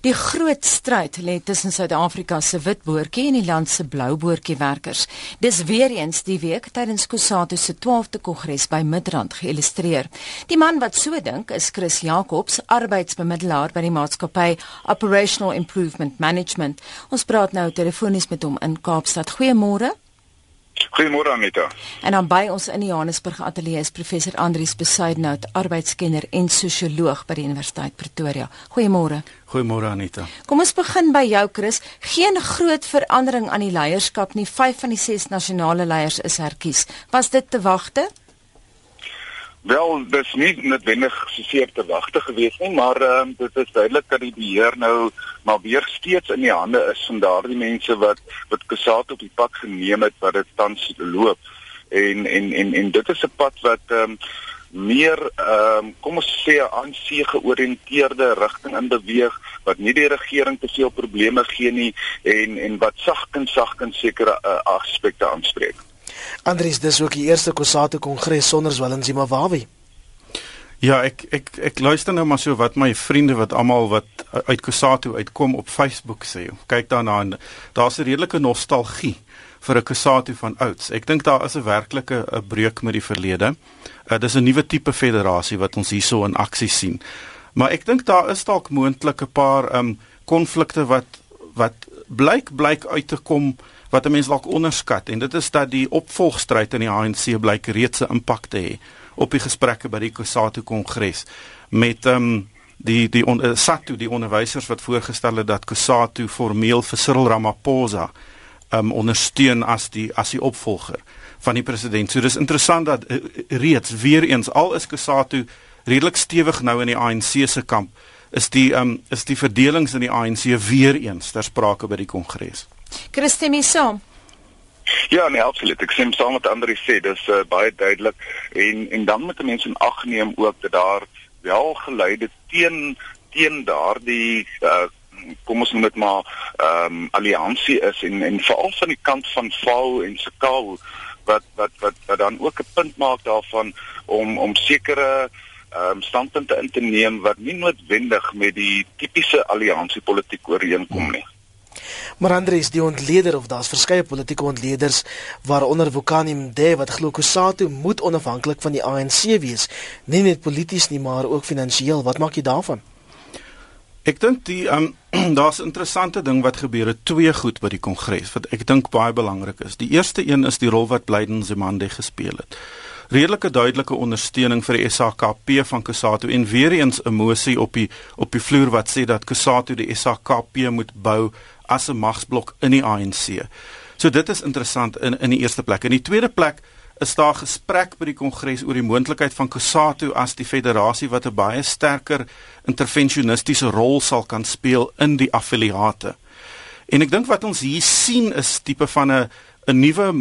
Die groot stryd lê tussen Suid-Afrika se witboortjie en die land se blouboortjie werkers. Dis weer eens die week tydens Kusatu se 12de kongres by Midrand geïllustreer. Die man wat so dink is Chris Jacobs, arbeidsbemiddelaar by die maatskappy Operational Improvement Management. Ons praat nou telefonies met hom in Kaapstad. Goeiemôre. Goeiemôre Anita. En dan by ons in die Johannesburg ateljee is professor Andrius Besaidnout, arbeidskenner en sosioloog by die Universiteit Pretoria. Goeiemôre. Goeiemôre Anita. Kom ons begin by jou Chris. Geen groot verandering aan die leierskap nie. 5 van die 6 nasionale leiers is herkies. Was dit te wagte? Wel, dis nie noodwendig seker te wagte gewees nie, maar ehm um, dit is duidelik dat die beheer nou maar weer steeds in die hande is van daardie mense wat wat Kusatu op die pad geneem het wat dit tans loop. En en en en dit is 'n pad wat ehm um, meer ehm um, kom ons sê 'n ANC georiënteerde rigting in beweeg wat nie die regering te veel probleme gee nie en en wat sagkens sagkens sekere uh, aspekte aanspreek. Andries, dis ook die eerste Kusatu kongres sonder Zwelin Zimbabwe. Ja, ek ek ek luister nou maar so wat my vriende wat almal wat uit Kusatu uitkom op Facebook sê. Kyk daarna en daar's 'n redelike nostalgie vir 'n Kusatu van ouds. Ek dink daar is 'n werklike 'n breuk met die verlede. Uh, dis 'n nuwe tipe federasie wat ons hierso in aksie sien. Maar ek dink daar is dalk moontlik 'n paar um konflikte wat wat blyk blyk uit te kom wat 'n mens dalk onderskat en dit is dat die opvolgstryd in die ANC blyk reeds 'n impak te hê op die gesprekke by die Kusatu kongres met ehm um, die die on, uh, Satu die onderwysers wat voorgestel het dat Kusatu formeel vir Cyril Ramaphosa ehm um, ondersteun as die as die opvolger van die president. So dis interessant dat uh, reeds weer eens al is Kusatu redelik stewig nou in die ANC se kamp is die um, is die verdelings in die ANC weer eens ter sprake by die kongres. Christine saam. Ja, nee, absoluut. Ek stem saam met Andri sê, dis uh, baie duidelik en en dan moet mense in ag neem ook dat daar wel geleide teen teen daardie uh, kom ons noem dit maar ehm um, alliansie is en en veral van die kant van Vau en Sekau wat wat wat wat dan ook 'n punt maak daarvan om om sekere ehm um, standpunte in te neem wat nie noodwendig met die tipiese alliansiepolitiek ooreenkom nie. Hmm. Maar Andries, die ontleder of daar's verskeie politieke ontleders waaronder Vukani Mde wat glo Kusatu moet onafhanklik van die ANC wees, nie net polities nie, maar ook finansiëel. Wat maak jy daarvan? Ek dink die um, daar's interessante ding wat gebeur het twee goed by die kongres wat ek dink baie belangrik is. Die eerste een is die rol wat Blyden Zimande gespeel het. Redelike duidelike ondersteuning vir die SAKP van Kusatu en weer eens 'n emosie op die op die vloer wat sê dat Kusatu die SAKP moet bou as 'n magsblok in die ANC. So dit is interessant in in die eerste plek. In die tweede plek is daar gesprek by die kongres oor die moontlikheid van COSATU as die federasie wat 'n baie sterker interventionistiese rol sal kan speel in die affiliate. En ek dink wat ons hier sien is tipe van 'n 'n nuwe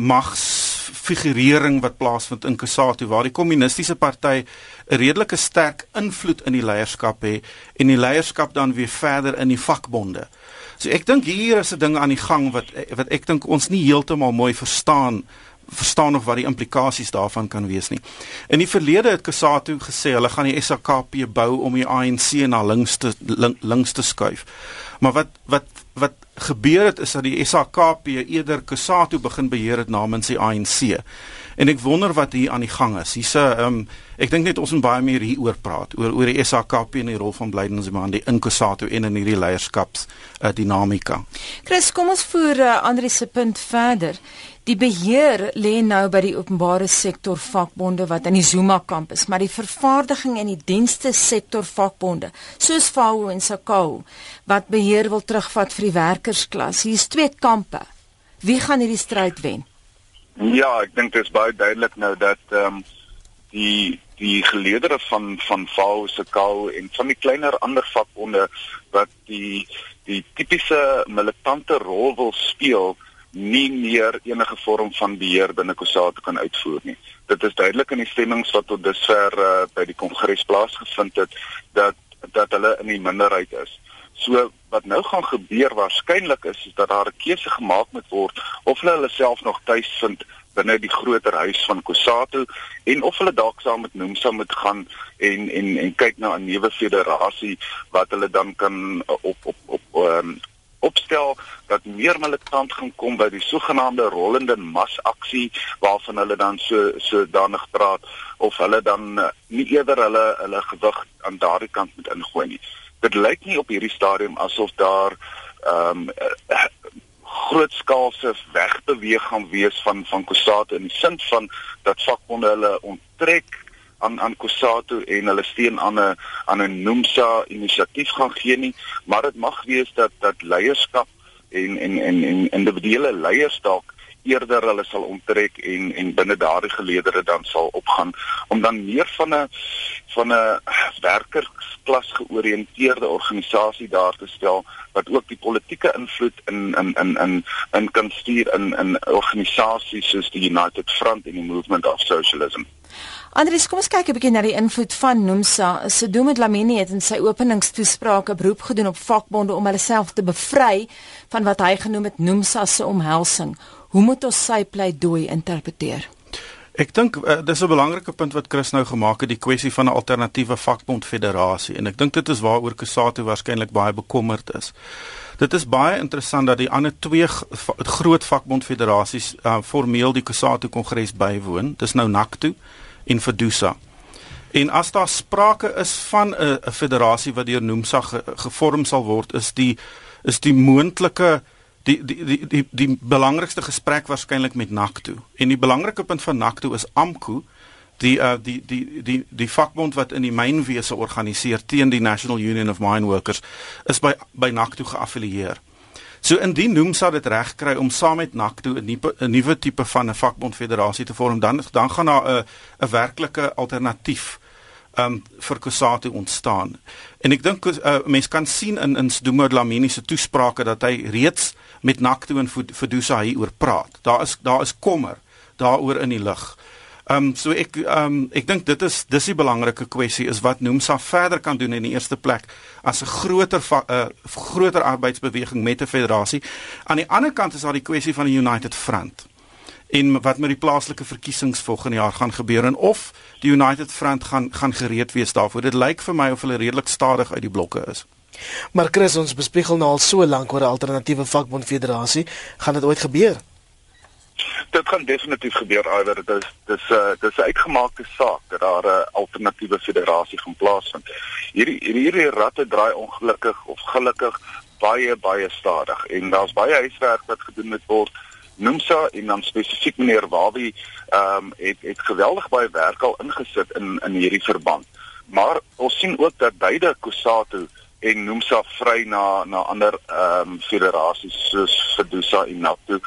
magsfigurering wat plaasvind in COSATU waar die kommunistiese party 'n redelike sterk invloed in die leierskap het en die leierskap dan weer verder in die vakbonde. So ek dink hier is 'n ding aan die gang wat wat ek dink ons nie heeltemal mooi verstaan verstaan of wat die implikasies daarvan kan wees nie. In die verlede het Kusatu gesê hulle gaan die SAKP bou om die ANC na links te links te skuif. Maar wat wat wat gebeur het is dat die SAKP eerder Kusatu begin beheer het namens die ANC. En ek wonder wat hier aan die gang is. Hier's 'n um, ek dink net ons moet baie meer hieroor praat oor oor die SAKP en die rol van Blyden Zimande in Kusatu en in hierdie leierskaps uh, dinamika. Chris, kom ons voer uh, Andri se punt verder. Die beheer lê nou by die openbare sektor vakbonde wat in die Zuma kamp is, maar die vervaardiging en die dienste sektor vakbonde, soos FAO en SACAU, wat beheer wil terugvat vir die werkersklas. Hier's twee kampe. Wie gaan hierdie stryd wen? Ja, ek dink dit is baie duidelik nou dat ehm um, die die geleerders van van FAO se kou en van die kleiner ander vakbonde wat die die tipiese militante rol wil speel nie meer enige vorm van beheer binne Kusatu kan uitvoer nie. Dit is duidelik in die stemmings wat tot dusver uh, by die kongres plaasgevind het dat dat hulle in die minderheid is. So wat nou gaan gebeur waarskynlik is, is dat daar 'n keuse gemaak moet word of hulle hulle self nog tuis vind binne die groter huis van Kusatu en of hulle dalk saam met Nomsa moet gaan en en en kyk na 'n nuwe federasie wat hulle dan kan op op op ehm um, opstel dat meer militant gaan kom by die sogenaamde rollende masaksie waarvan hulle dan so so danig praat of hulle dan uh, nie eerder hulle hulle gewig aan daardie kant moet ingooi nie. Dit lyk nie op hierdie stadium asof daar ehm um, uh, grootskaalse wegbeweeg gaan wees van van Kusatu in die sin van dat vakbonde hulle onttrek aan aan Kusatu en hulle steun aan 'n aan 'n Nomsa inisiatief gaan gee nie, maar dit mag wees dat dat leierskap en en en en individuele leiers dalk eerder hulle sal onttrek en en binne daardie geleedere dan sal opgaan om dan meer van 'n van 'n werkersklas georiënteerde organisasie daar te stel wat ook die politieke invloed in in in in in kan stuur in in organisasies soos die United Front en die Movement of Socialism. Andries, kom ons kyk 'n bietjie na die invloed van Nomsa. Sedomet Lamini het in sy openingstoespraak 'n beroep gedoen op vakbonde om hulle self te bevry van wat hy genoem het Nomsa se omhelsing. Hoe moet ons sy pleidooi interpreteer? Ek dink uh, dis 'n belangrike punt wat Chris nou gemaak het, die kwessie van 'n alternatiewe vakbond federasie en ek dink dit is waaroor Kusatu waarskynlik baie bekommerd is. Dit is baie interessant dat die ander twee groot vakbond federasies uh, formeel die Kusatu kongres bywoon. Dis nou NACTU en Fedusa. En as daar sprake is van 'n federasie wat deur NUMSA ge, gevorm sal word, is die is die moontlike die die die die belangrikste gesprek waarskynlik met NACTU. En die belangrike punt van NACTU is AMKU, die uh, die die die die vakbond wat in die mynwese organiseer teen die National Union of Mine Workers is by by NACTU geaffilieer. So indien noem sal dit reg kry om saam met NACTU 'n nuwe 'n nuwe tipe van 'n vakbondfederasie te vorm, dan dan gaan daar 'n 'n werklike alternatief um vir Kusatu ontstaan. En ek dink uh, mense kan sien in in Sdumo Dlamini se toesprake dat hy reeds met NACTU en Fedusa hier oor praat. Daar is daar is kommer daaroor in die lug. Ehm um, so ek ehm um, ek dink dit is dis die belangrike kwessie is wat Nomsa verder kan doen in die eerste plek as 'n groter 'n uh, eh, groter arbeidsbeweging met 'n federasie. Aan die ander kant is daar die kwessie van die United Front en wat met die plaaslike verkiesings volgende jaar gaan gebeur en of die United Front gaan gaan gereed wees daarvoor. Dit lyk vir my of hulle redelik stadig uit die blokke is. Maar Chris, ons bespiegel nou al so lank oor 'n alternatiewe vakbond federasie, gaan dit ooit gebeur? Dit gaan definitief gebeur iwer dit is dis 'n uh, dis 'n uitgemaakte saak dat daar 'n alternatiewe federasie gaan plaasvind. Hierdie hierdie ratte draai ongelukkig of gelukkig baie baie stadig en daar's baie huiswerk wat gedoen moet word. Nomsa en dan spesifiek meneer Wawie ehm um, het het geweldig baie werk al ingesit in in hierdie verband. Maar ons sien ook dat beide Kusatu en Nomsa vry na na ander ehm um, federasies soos Fedusa en NAPTU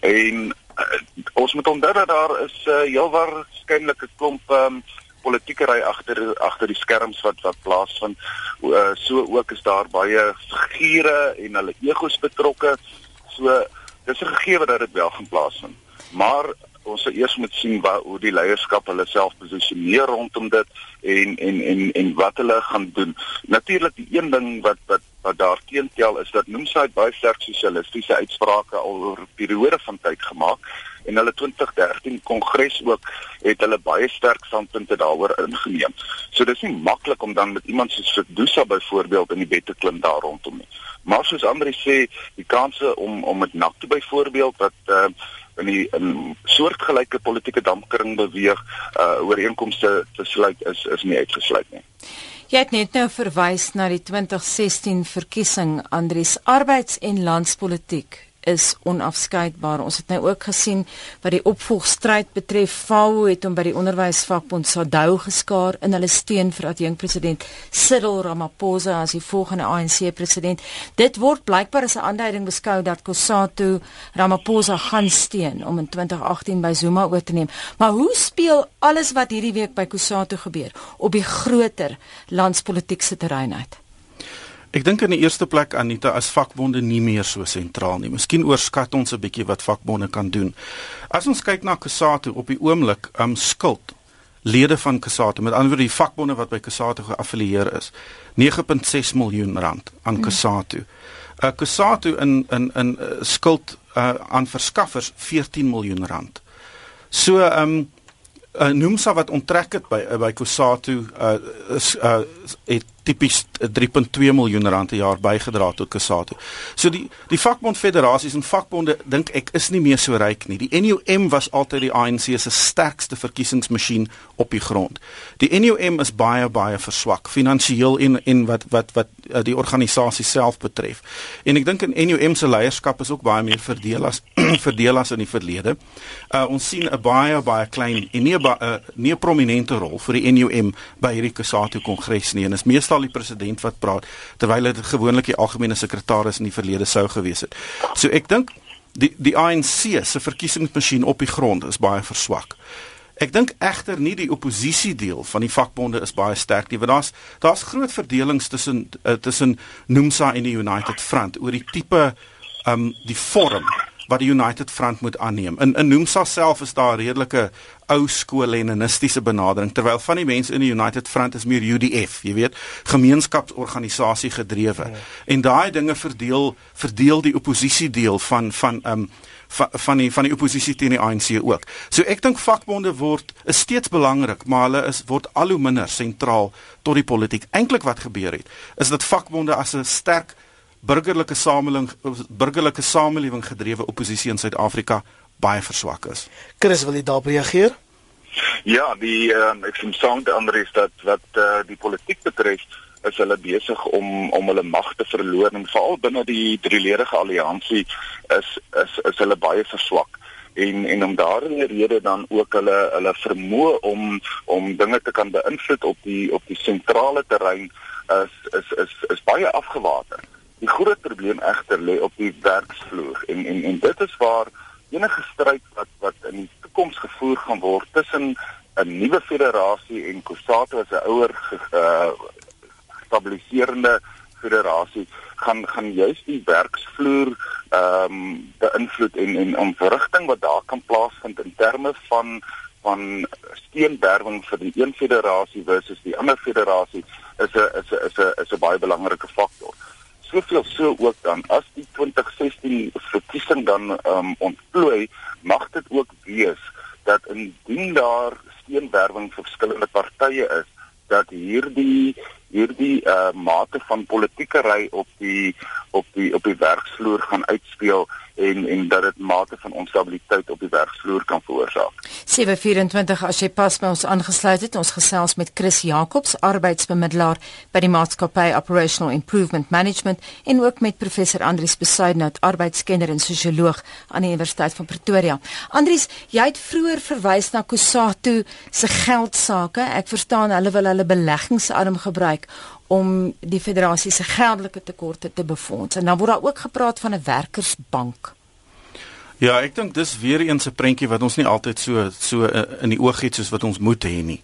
en uh, ons moet onthou dat daar is uh, heel waarskynlik 'n klomp um, politieke ry agter agter die skerms wat wat plaasvind. Uh, so ook is daar baie figure en hulle egos betrokke. So dis 'n gegeewe dat dit wel gaan plaasvind. Maar ons sal eers moet sien waar hoe die leierskap hulle self posisioneer rondom dit en en en en wat hulle gaan doen. Natuurlik die een ding wat wat wat daar teentel is dat Nomsa baie sterk sosialistiese uitsprake al oor 'n periode van tyd gemaak en hulle 2013 kongres ook het hulle baie sterk standpunte daaroor ingeneem. So dis nie maklik om dan met iemand soos Fedusa byvoorbeeld in die bed te klim daar rondom nie. Maar soos Andri sê, die kanse om om met NAC te byvoorbeeld wat uh, in die in soortgelyke politieke dampkring beweeg uh ooreenkomste te sluit is is nie uitgesluit nie. Jy het net nou verwys na die 2016 verkiesing Andries arbeids- en landspolitiek is onafskeidbaar. Ons het nou ook gesien wat die opvolgstryd betref. FAO het hom by die onderwysvakbond SADU geskaar in hulle steun vir adjunkpresident Cyril Ramaphosa as die volgende ANC president. Dit word blykbaar as 'n aanduiding beskou dat Kusatu Ramaphosa gaan steun om in 2018 by Zuma oor te neem. Maar hoe speel alles wat hierdie week by Kusatu gebeur op die groter landspolitiese terrein uit? Ek dink in die eerste plek Anita as vakbonde nie meer so sentraal nie. Miskien oorskat ons 'n bietjie wat vakbonde kan doen. As ons kyk na Kusatu op die oomblik, um skuld lede van Kusatu, met ander woorde die vakbonde wat by Kusatu geaffilieer is, 9.6 miljoen rand aan Kusatu. Uh Kusatu in in in uh, skuld uh, aan verskaffers 14 miljoen rand. So um uh, Nomsa wat onttrek het by uh, by Kusatu uh, is uh, het tipies 3.2 miljoen rand per jaar bygedra tot Kusatu. So die die vakbond federasies en vakbonde dink ek is nie meer so ryk nie. Die NUM was altyd die ANC se sterkste verkiesingsmasjien op die grond. Die NUM is baie baie verswak finansiëel en en wat wat wat uh, die organisasie self betref. En ek dink in NUM se leierskap is ook baie meer verdeel as verdeel as in die verlede. Uh, ons sien 'n baie baie klein en nie 'n uh, nie 'n prominente rol vir die NUM by hierdie Kusatu kongres nie. En is meestal die president wat praat terwyl dit gewoonlik die algemene sekretaris in die verlede sou gewees het. So ek dink die die ANC se verkiesingsmasjien op die grond is baie verswak. Ek dink egter nie die oppositie deel van die vakbonde is baie sterk nie want daar's daar's groot verdelings tussen uh, tussen NUMSA en die United Front oor die tipe um die vorm wat die United Front moet aanneem. In in NUMSA self is daar 'n redelike ou skool leninistiese benadering terwyl van die mense in die United Front is meer UDF, jy weet, gemeenskapsorganisasie gedrewe. Ja. En daai dinge verdeel verdeel die oppositie deel van van um van van die van die oppositie teen die ANC ook. So ek dink vakbonde word is steeds belangrik, maar hulle is word al hoe minder sentraal tot die politiek. Eintlik wat gebeur het, is dat vakbonde as 'n sterk burgerlike samelewing burgerlike samelewing gedrewe oppositie in Suid-Afrika baie verswak is. Chris, wil jy daarop reageer? Ja, die um, ek sien saam met ander is dat wat uh, die politiek betref, is hulle besig om om hulle mag te verloor en veral binne die drieledige alliansie is is is hulle baie verswak en en om daarin rede dan ook hulle hulle vermoë om om dinge te kan beïnvloed op die op die sentrale terrein is is is is baie afgewater. Die groot probleem egter lê op die werksvloer en en en dit is waar enige stryd wat wat in die toekoms gevoer gaan word tussen 'n nuwe federasie en Kusatu as 'n ouer uh, stabiliserende federasie gaan gaan juist die werksvloer ehm um, beïnvloed en en ontwrigting wat daar kan plaasvind in terme van van steenberwing vir die een federasie versus die ander federasie is 'n is 'n is 'n is 'n baie belangrike faktor. Soveel so ook dan. As die 2016 verkiesing dan um, ontplooi, mag dit ook wees dat indien daar steenberwing vir verskillende partye is, dat hierdie hierdie uh, mate van politiekery op die op die op die werksvloer gaan uitspeel en en dat dit mate van onstabiliteit op die werksvloer kan veroorsaak. 724 as jy pas by ons aangesluit het, ons gesels met Chris Jacobs, arbeidsbemiddelaar by die maatskappy Operational Improvement Management en ook met professor Andrius Besuidnout, arbeidskenner en sosioloog aan die Universiteit van Pretoria. Andrius, jy het vroeër verwys na Kusatu se geldsaake. Ek verstaan hulle wil hulle beleggingsarm gebruik om die federasie se geldelike tekorte te befonds. En dan word daar ook gepraat van 'n werkersbank. Ja, ek dink dis weer eens 'n prentjie wat ons nie altyd so so uh, in die oog het soos wat ons moet hê nie.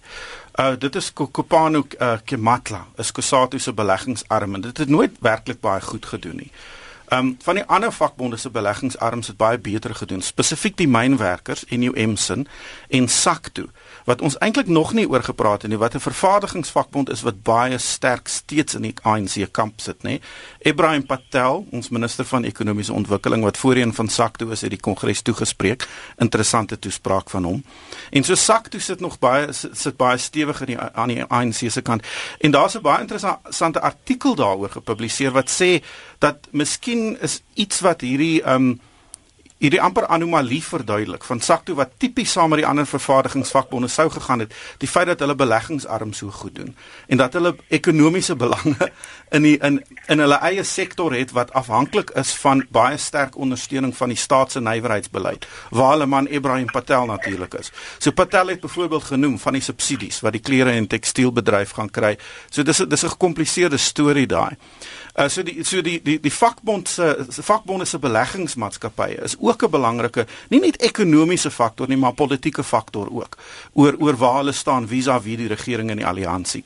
Uh dit is Kopano uh, Kematla, is Kusatu se beleggingsarm en dit het nooit werklik baie goed gedoen nie. Um van die ander vakbonde se beleggingsarms het baie beter gedoen, spesifiek die mynwerkers en UMSIN en SACTU wat ons eintlik nog nie oor gepraat het nie wat 'n vervaardigingsvakbond is wat baie sterk steeds in die ANC kamp sit nê. Ibrahim Patel, ons minister van ekonomiese ontwikkeling wat voorheen van SACTU is, het die kongres toegespreek. Interessante toespraak van hom. En so SACTU sit nog baie sit baie stewig in die aan die ANC se kant. En daar's 'n baie interessante artikel daaroor gepubliseer wat sê dat miskien is iets wat hierdie um hierdie amper anomalie verduidelik van Sakto wat tipies saam met die ander vervaardigingsvakbonde sou gegaan het, die feit dat hulle beleggingsarm so goed doen en dat hulle ekonomiese belange in die in in hulle eie sektor het wat afhanklik is van baie sterk ondersteuning van die staat se nywerheidsbeleid waar hulle man Ibrahim Patel natuurlik is. So Patel het byvoorbeeld genoem van die subsidies wat die klere en tekstielbedryf gaan kry. So dis dis 'n gekompliseerde storie daai. Uh, so die so die die die vakbond se vakbonde se beleggingsmaatskappye is ook 'n belangrike nie net ekonomiese faktor nie maar politieke faktor ook oor oor waar hulle staan vis-à-vis die regering en die alliansie.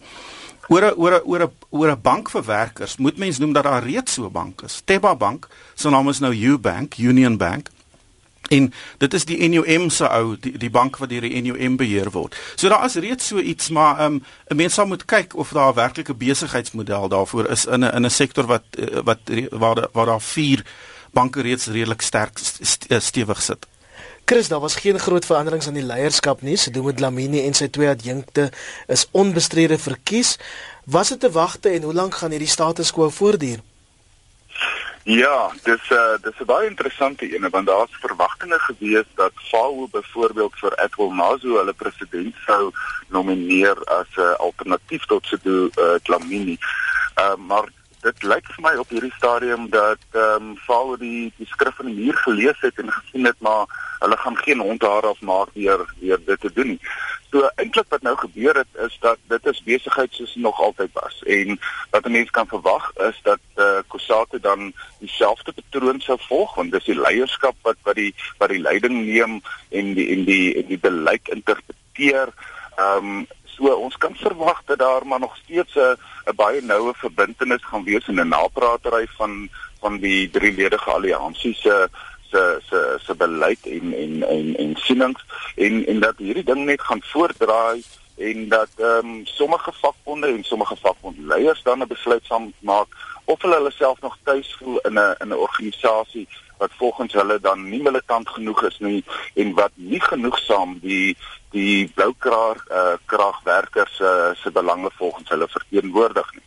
Oor 'n oor 'n oor 'n oor 'n bank vir werkers moet mens noem dat daar reeds so 'n bank is. Teba Bank, se naam is nou Ubank, Union Bank. En dit is die NUM se ou die, die bank wat deur die NUM beheer word. So daar is reeds so iets maar um, 'n mens sal moet kyk of daar 'n werklike besigheidsmodel daarvoor is in 'n in 'n sektor wat eh, wat waar waar daar vier banke reeds redelik sterk stewig sit. Chris, daar was geen groot veranderings aan die leierskap nie. Sedomo Dlamini en sy twee adjunkte is onbestrede verkies. Was dit te wagte en hoe lank gaan hierdie status quo voortduur? Ja, dis uh, dis 'n baie interessante een want daar's verwagtinge gewees dat FAO byvoorbeeld vir Edwin Mazu hulle president sou nomineer as 'n uh, alternatief tot Sedomo uh, Dlamini. Uh, maar dit lyk vir my op hierdie stadium dat ehm um, Paul die die skrif in die muur gelees het en gesien het maar hulle gaan geen hondhaar afmaak deur deur dit te doen nie. So eintlik wat nou gebeur het is dat dit is besigheid soos nog altyd was en wat 'n mens kan verwag is dat eh uh, Kusate dan dieselfde patroon sou volg want dis die leierskap wat wat die wat die leiding neem en die en die en die beleid interpreteer. Ehm um, So ons kan verwag dat daar maar nog steeds 'n 'n baie noue verbintenis gaan wees in 'n napraatery van van die drie ledige alliansie se se se se beleid en en en en sienings. En en dat hierdie ding net gaan voortdraai en dat ehm um, sommige vakbonde en sommige vakbondleiers dan 'n besluit sal maak of hulle hulle self nog tuis voel in 'n in 'n organisasie wat volgens hulle dan nie militant genoeg is nie en wat nie genoegsaam die die bloukraar uh, kragwerkers uh, se belange volgens hulle verteenwoordig nie.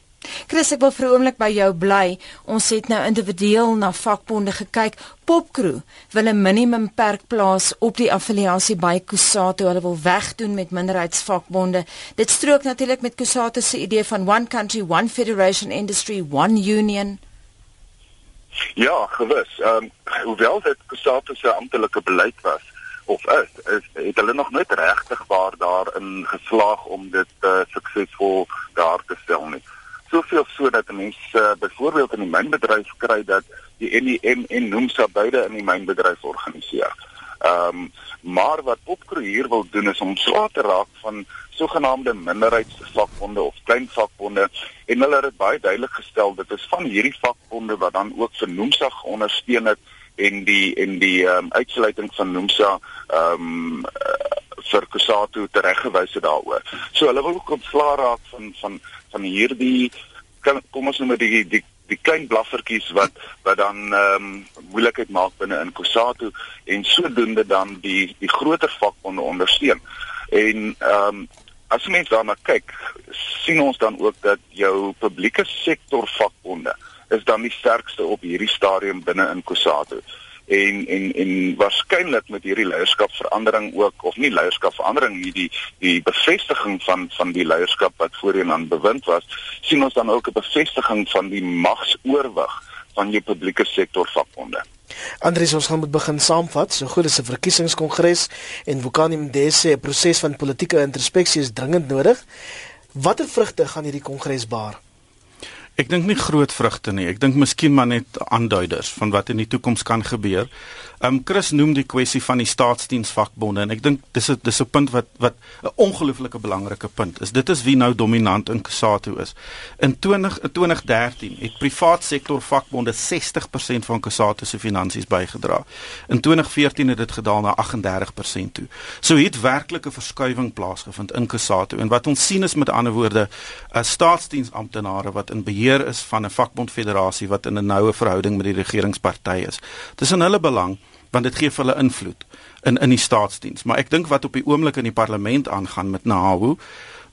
Chris, ek wil vir 'n oomblik by jou bly. Ons het nou individueel na vakbonde gekyk. Popcrew wil 'n minimum perk plaas op die affiliasie by Kusato. Hulle wil wegdoen met minderheidsvakbonde. Dit strook natuurlik met Kusato se idee van one country, one federation industry, one union. Ja, gewis. Ehm um, hoewel dit Kusato se amptelike beleid was, of is, is het hulle nog nooit regtig waar daarin geslaag om dit uh, suksesvol daar te stel nie. Soveel sodat mense uh, byvoorbeeld in die mynbedryf kry dat die NEM en Nomsa beide in die mynbedryf organiseer. Ehm um, maar wat Opkro hier wil doen is om swaar te raak van sogenaamde minderheidsvakbonde of klein vakbonde en hulle het dit baie duidelik gestel dit is van hierdie vakbonde wat dan ook vir Nomsa ondersteun het en die en die ehm um, uitsluiting van Nomsa ehm um, vir Kusatu tereggewys het daaroor. So hulle wil ook ontslaa raak van van van hierdie kom ons noem dit die die die klein blaffertjies wat wat dan ehm um, moeilikheid maak binne in Kusatu en sodoende dan die die groter vakbonde ondersteun. En ehm um, as mens daarna kyk, sien ons dan ook dat jou publieke sektor vakbonde is dan die sterkste op hierdie stadium binne in Kusatu en en en waarskynlik met hierdie leierskapverandering ook of nie leierskapverandering nie die die bevestiging van van die leierskap wat voorheen aan bewind was sien ons dan ook 'n bevestiging van die magsoorwig van die publieke sektor vakbonde. Andries ons gaan moet begin saamvat. So goed is 'n verkiesingskongres en Vukani Mdese 'n proses van politieke introspeksie is dringend nodig. Watter vrugte gaan hierdie kongres baar? Ek dink nie groot vrugte nie. Ek dink miskien maar net aanduiders van wat in die toekoms kan gebeur. Um, Chris noem die kwessie van die staatsdiensvakbonde en ek dink dis 'n dis 'n punt wat wat 'n ongelooflike belangrike punt is. Dit is wie nou dominant in Kusatu is. In 20 in 2013 het privaat sektor vakbonde 60% van Kusatu se finansies bygedra. In 2014 het dit gedaal na 38% toe. So het werklik 'n verskuiwing plaasgevind in Kusatu en wat ons sien is met ander woorde 'n staatsdiensamptenare wat in beheer is van 'n vakbondfederasie wat in 'n noue verhouding met die regeringsparty is. Dis in hulle belang want dit gee vir hulle invloed in in die staatsdiens. Maar ek dink wat op die oomblik in die parlement aangaan met Nahawu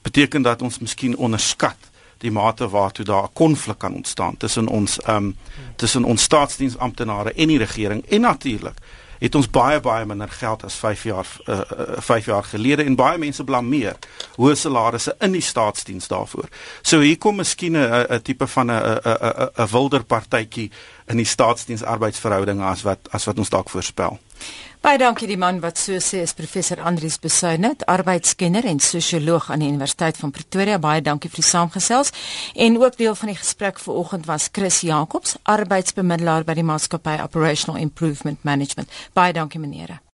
beteken dat ons miskien onderskat die mate waartoe daar 'n konflik kan ontstaan tussen ons um, tussen ons staatsdiensamptenare en die regering en natuurlik het ons baie baie minder geld as 5 jaar uh, uh, 5 jaar gelede en baie mense blameer hoë salarisse in die staatsdiens daarvoor. So hier kom miskien 'n tipe van 'n 'n 'n 'n wilder partytjie in die staatsdiens arbeidsverhoudinge as wat as wat ons dalk voorspel. Baie dankie die man wat so sê is professor Andrius Besuinet, arbeidskenner en sosioloog aan die Universiteit van Pretoria. Baie dankie vir die saamgesels. En ook deel van die gesprek vanoggend was Chris Jacobs, arbeidsbemiddelaar by die maatskappy Operational Improvement Management. Baie dankie meneere.